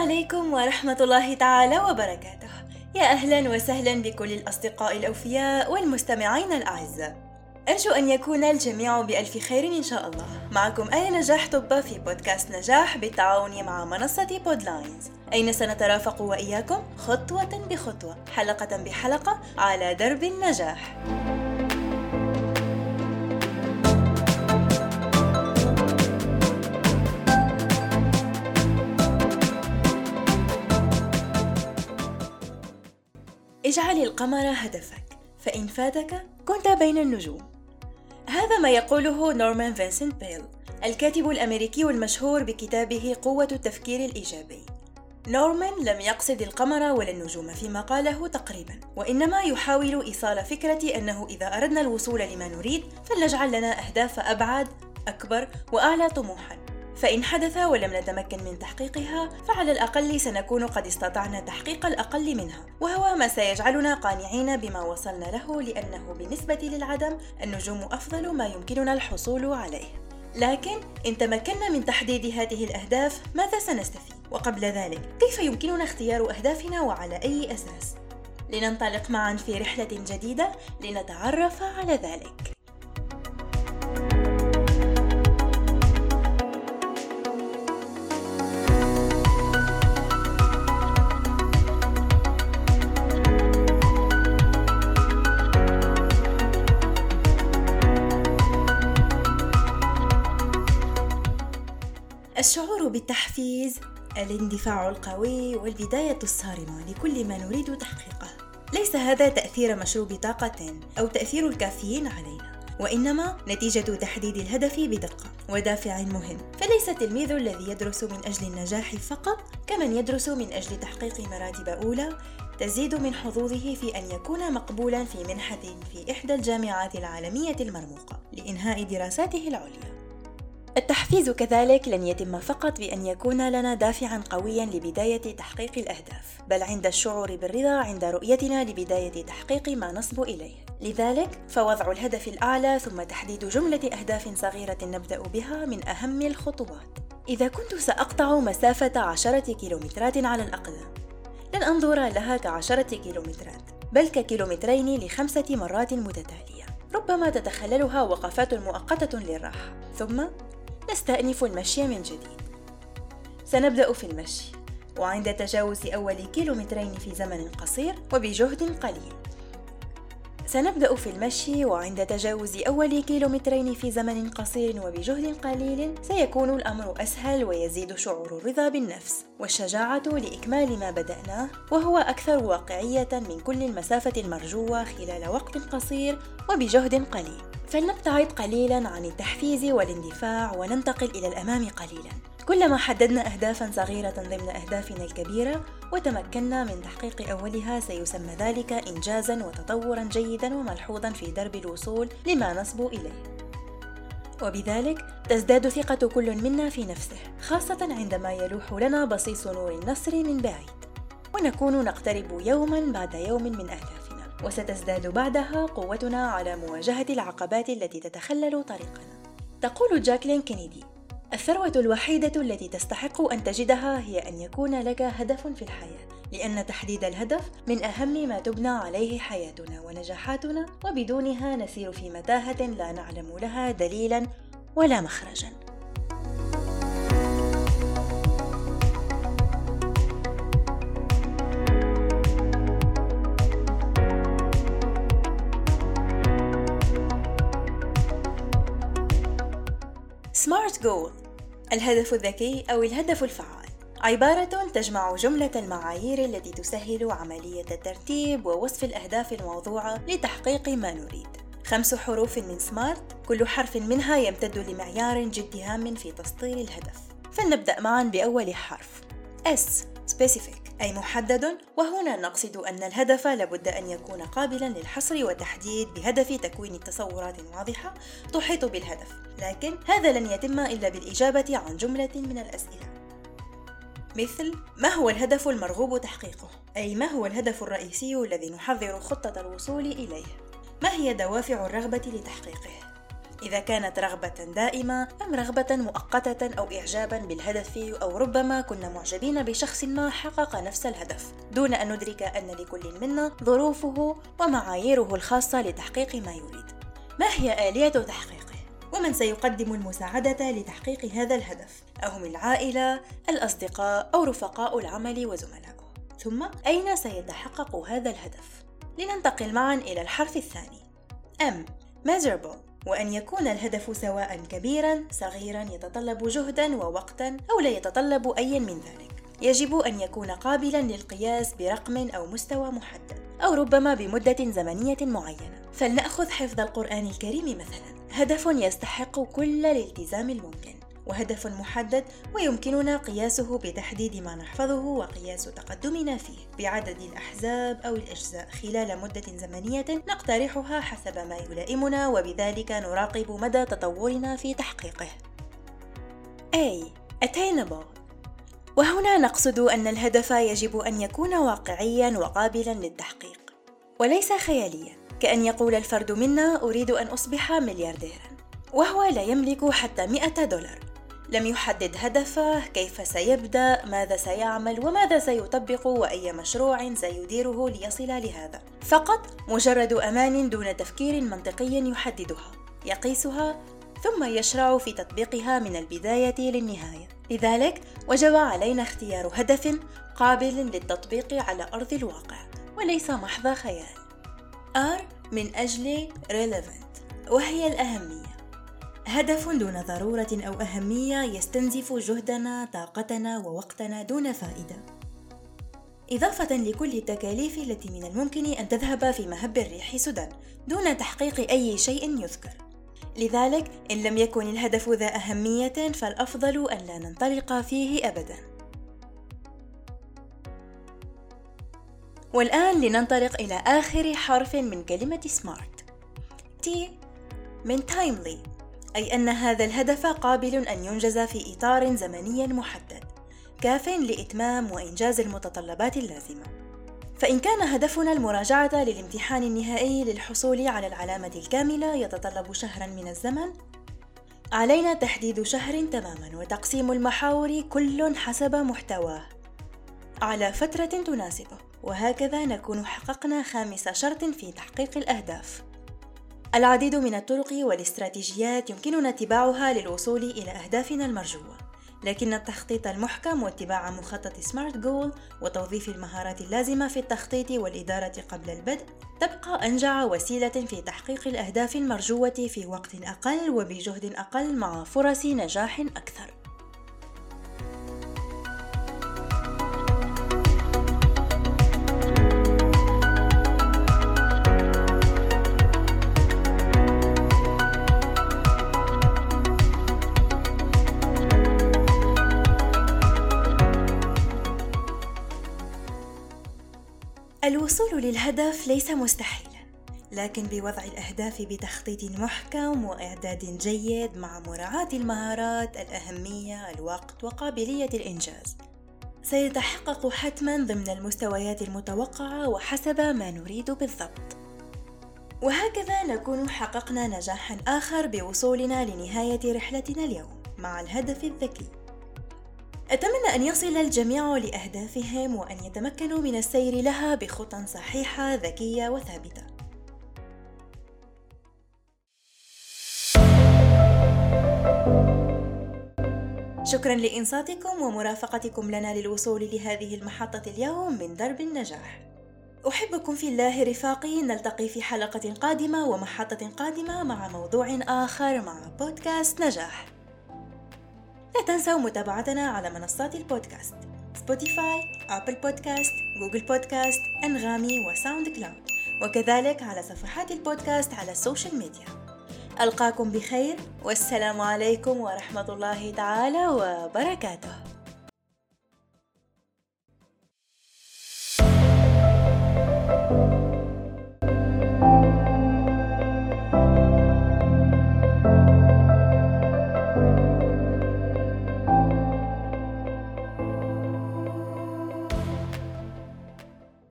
عليكم ورحمة الله تعالى وبركاته. يا أهلا وسهلا بكل الأصدقاء الأوفياء والمستمعين الأعزاء. أرجو أن يكون الجميع بألف خير إن شاء الله. معكم آية نجاح طبة في بودكاست نجاح بالتعاون مع منصة بودلاينز. أين سنترافق وإياكم؟ خطوة بخطوة حلقة بحلقة على درب النجاح. اجعل القمر هدفك فإن فاتك كنت بين النجوم. هذا ما يقوله نورمان فينسنت بيل الكاتب الأمريكي المشهور بكتابه قوة التفكير الإيجابي. نورمان لم يقصد القمر ولا النجوم فيما قاله تقريبا وإنما يحاول إيصال فكرة أنه إذا أردنا الوصول لما نريد فلنجعل لنا أهداف أبعد أكبر وأعلى طموحا. فإن حدث ولم نتمكن من تحقيقها فعلى الأقل سنكون قد استطعنا تحقيق الأقل منها وهو ما سيجعلنا قانعين بما وصلنا له لأنه بالنسبة للعدم النجوم أفضل ما يمكننا الحصول عليه لكن إن تمكنا من تحديد هذه الأهداف ماذا سنستفيد؟ وقبل ذلك كيف يمكننا اختيار أهدافنا وعلى أي أساس؟ لننطلق معا في رحلة جديدة لنتعرف على ذلك بالتحفيز الاندفاع القوي والبداية الصارمة لكل ما نريد تحقيقه. ليس هذا تأثير مشروب طاقة أو تأثير الكافيين علينا وإنما نتيجة تحديد الهدف بدقة ودافع مهم. فليس التلميذ الذي يدرس من أجل النجاح فقط كمن يدرس من أجل تحقيق مراتب أولى تزيد من حظوظه في أن يكون مقبولا في منحة في إحدى الجامعات العالمية المرموقة لإنهاء دراساته العليا. التحفيز كذلك لن يتم فقط بأن يكون لنا دافعا قويا لبداية تحقيق الأهداف، بل عند الشعور بالرضا عند رؤيتنا لبداية تحقيق ما نصب إليه. لذلك فوضع الهدف الأعلى ثم تحديد جملة أهداف صغيرة نبدأ بها من أهم الخطوات. إذا كنت سأقطع مسافة عشرة كيلومترات على الأقل، لن أنظر لها كعشرة كيلومترات، بل ككيلومترين لخمسة مرات متتالية. ربما تتخللها وقفات مؤقتة للراحة، ثم نستأنف المشي من جديد. سنبدأ في المشي وعند تجاوز أول كيلومترين في زمن قصير وبجهد قليل. سنبدأ في المشي وعند تجاوز أول كيلومترين في زمن قصير وبجهد قليل سيكون الأمر أسهل ويزيد شعور الرضا بالنفس. والشجاعة لإكمال ما بدأناه وهو أكثر واقعية من كل المسافة المرجوة خلال وقت قصير وبجهد قليل. فلنبتعد قليلا عن التحفيز والاندفاع وننتقل إلى الأمام قليلا. كلما حددنا أهدافا صغيرة ضمن أهدافنا الكبيرة وتمكنا من تحقيق أولها سيسمى ذلك إنجازا وتطورا جيدا وملحوظا في درب الوصول لما نصبو إليه. وبذلك تزداد ثقة كل منا في نفسه خاصة عندما يلوح لنا بصيص نور النصر من بعيد. ونكون نقترب يوما بعد يوم من أهدافنا وستزداد بعدها قوتنا على مواجهة العقبات التي تتخلل طريقنا تقول جاكلين كينيدي الثروة الوحيدة التي تستحق أن تجدها هي أن يكون لك هدف في الحياة، لأن تحديد الهدف من أهم ما تبنى عليه حياتنا ونجاحاتنا، وبدونها نسير في متاهة لا نعلم لها دليلا ولا مخرجا. سمارت جول الهدف الذكي أو الهدف الفعال. عبارة تجمع جملة المعايير التي تسهل عملية الترتيب ووصف الأهداف الموضوعة لتحقيق ما نريد. خمس حروف من سمارت كل حرف منها يمتد لمعيار جد هام في تسطير الهدف. فلنبدأ معا بأول حرف S. specific أي محدد وهنا نقصد أن الهدف لابد أن يكون قابلا للحصر والتحديد بهدف تكوين تصورات واضحة تحيط بالهدف لكن هذا لن يتم إلا بالإجابة عن جملة من الأسئلة. مثل ما هو الهدف المرغوب تحقيقه؟ أي ما هو الهدف الرئيسي الذي نحضر خطة الوصول إليه؟ ما هي دوافع الرغبة لتحقيقه؟ إذا كانت رغبة دائمة أم رغبة مؤقتة أو إعجابا بالهدف أو ربما كنا معجبين بشخص ما حقق نفس الهدف دون أن ندرك أن لكل منا ظروفه ومعاييره الخاصة لتحقيق ما يريد ما هي آلية تحقيقه؟ ومن سيقدم المساعدة لتحقيق هذا الهدف؟ أهم العائلة، الأصدقاء أو رفقاء العمل وزملائه؟ ثم أين سيتحقق هذا الهدف؟ لننتقل معا إلى الحرف الثاني M measurable وأن يكون الهدف سواء كبيرا صغيرا يتطلب جهدا ووقتا أو لا يتطلب أي من ذلك. يجب أن يكون قابلا للقياس برقم أو مستوى محدد أو ربما بمدة زمنية معينة. فلنأخذ حفظ القرآن الكريم مثلا. هدف يستحق كل الالتزام الممكن. وهدف محدد ويمكننا قياسه بتحديد ما نحفظه وقياس تقدمنا فيه. بعدد الأحزاب أو الأجزاء خلال مدة زمنية نقترحها حسب ما يلائمنا وبذلك نراقب مدى تطورنا في تحقيقه. A. Attainable. وهنا نقصد أن الهدف يجب أن يكون واقعيا وقابلا للتحقيق وليس خياليا. كأن يقول الفرد منا أريد أن أصبح مليارديرا. وهو لا يملك حتى 100 دولار. لم يحدد هدفه كيف سيبدأ ماذا سيعمل وماذا سيطبق وأي مشروع سيديره ليصل لهذا. فقط مجرد أمان دون تفكير منطقي يحددها يقيسها ثم يشرع في تطبيقها من البداية للنهاية. لذلك وجب علينا اختيار هدف قابل للتطبيق على أرض الواقع وليس محض خيال. R من أجل relevant وهي الأهمية. هدف دون ضرورة أو أهمية يستنزف جهدنا طاقتنا ووقتنا دون فائدة. إضافة لكل التكاليف التي من الممكن أن تذهب في مهب الريح سدى دون تحقيق أي شيء يذكر. لذلك إن لم يكن الهدف ذا أهمية فالأفضل أن لا ننطلق فيه أبدا. والآن لننطلق إلى آخر حرف من كلمة سمارت T. من timely. أي أن هذا الهدف قابل أن ينجز في إطار زمني محدد كاف لإتمام وإنجاز المتطلبات اللازمة. فإن كان هدفنا المراجعة للامتحان النهائي للحصول على العلامة الكاملة يتطلب شهرا من الزمن علينا تحديد شهر تماما وتقسيم المحاور كل حسب محتواه. على فترة تناسبه وهكذا نكون حققنا خامس شرط في تحقيق الأهداف. العديد من الطرق والاستراتيجيات يمكننا اتباعها للوصول إلى أهدافنا المرجوة لكن التخطيط المحكم واتباع مخطط سمارت جول وتوظيف المهارات اللازمة في التخطيط والإدارة قبل البدء تبقى أنجع وسيلة في تحقيق الأهداف المرجوة في وقت أقل وبجهد أقل مع فرص نجاح أكثر. الوصول للهدف ليس مستحيلا لكن بوضع الأهداف بتخطيط محكم وإعداد جيد مع مراعاة المهارات الأهمية الوقت وقابلية الإنجاز. سيتحقق حتما ضمن المستويات المتوقعة وحسب ما نريد بالضبط. وهكذا نكون حققنا نجاحا آخر بوصولنا لنهاية رحلتنا اليوم مع الهدف الذكي. أتمنى أن يصل الجميع لأهدافهم وأن يتمكنوا من السير لها بخطى صحيحة ذكية وثابتة. شكرا لإنصاتكم ومرافقتكم لنا للوصول لهذه المحطة اليوم من درب النجاح. أحبكم في الله رفاقي نلتقي في حلقة قادمة ومحطة قادمة مع موضوع آخر مع بودكاست نجاح. لا تنسوا متابعتنا على منصات البودكاست. Spotify، Apple Podcasts، Google Podcasts، أنغامي و SoundCloud وكذلك على صفحات البودكاست على ال social media ألقاكم بخير. والسلام عليكم ورحمة الله تعالى وبركاته.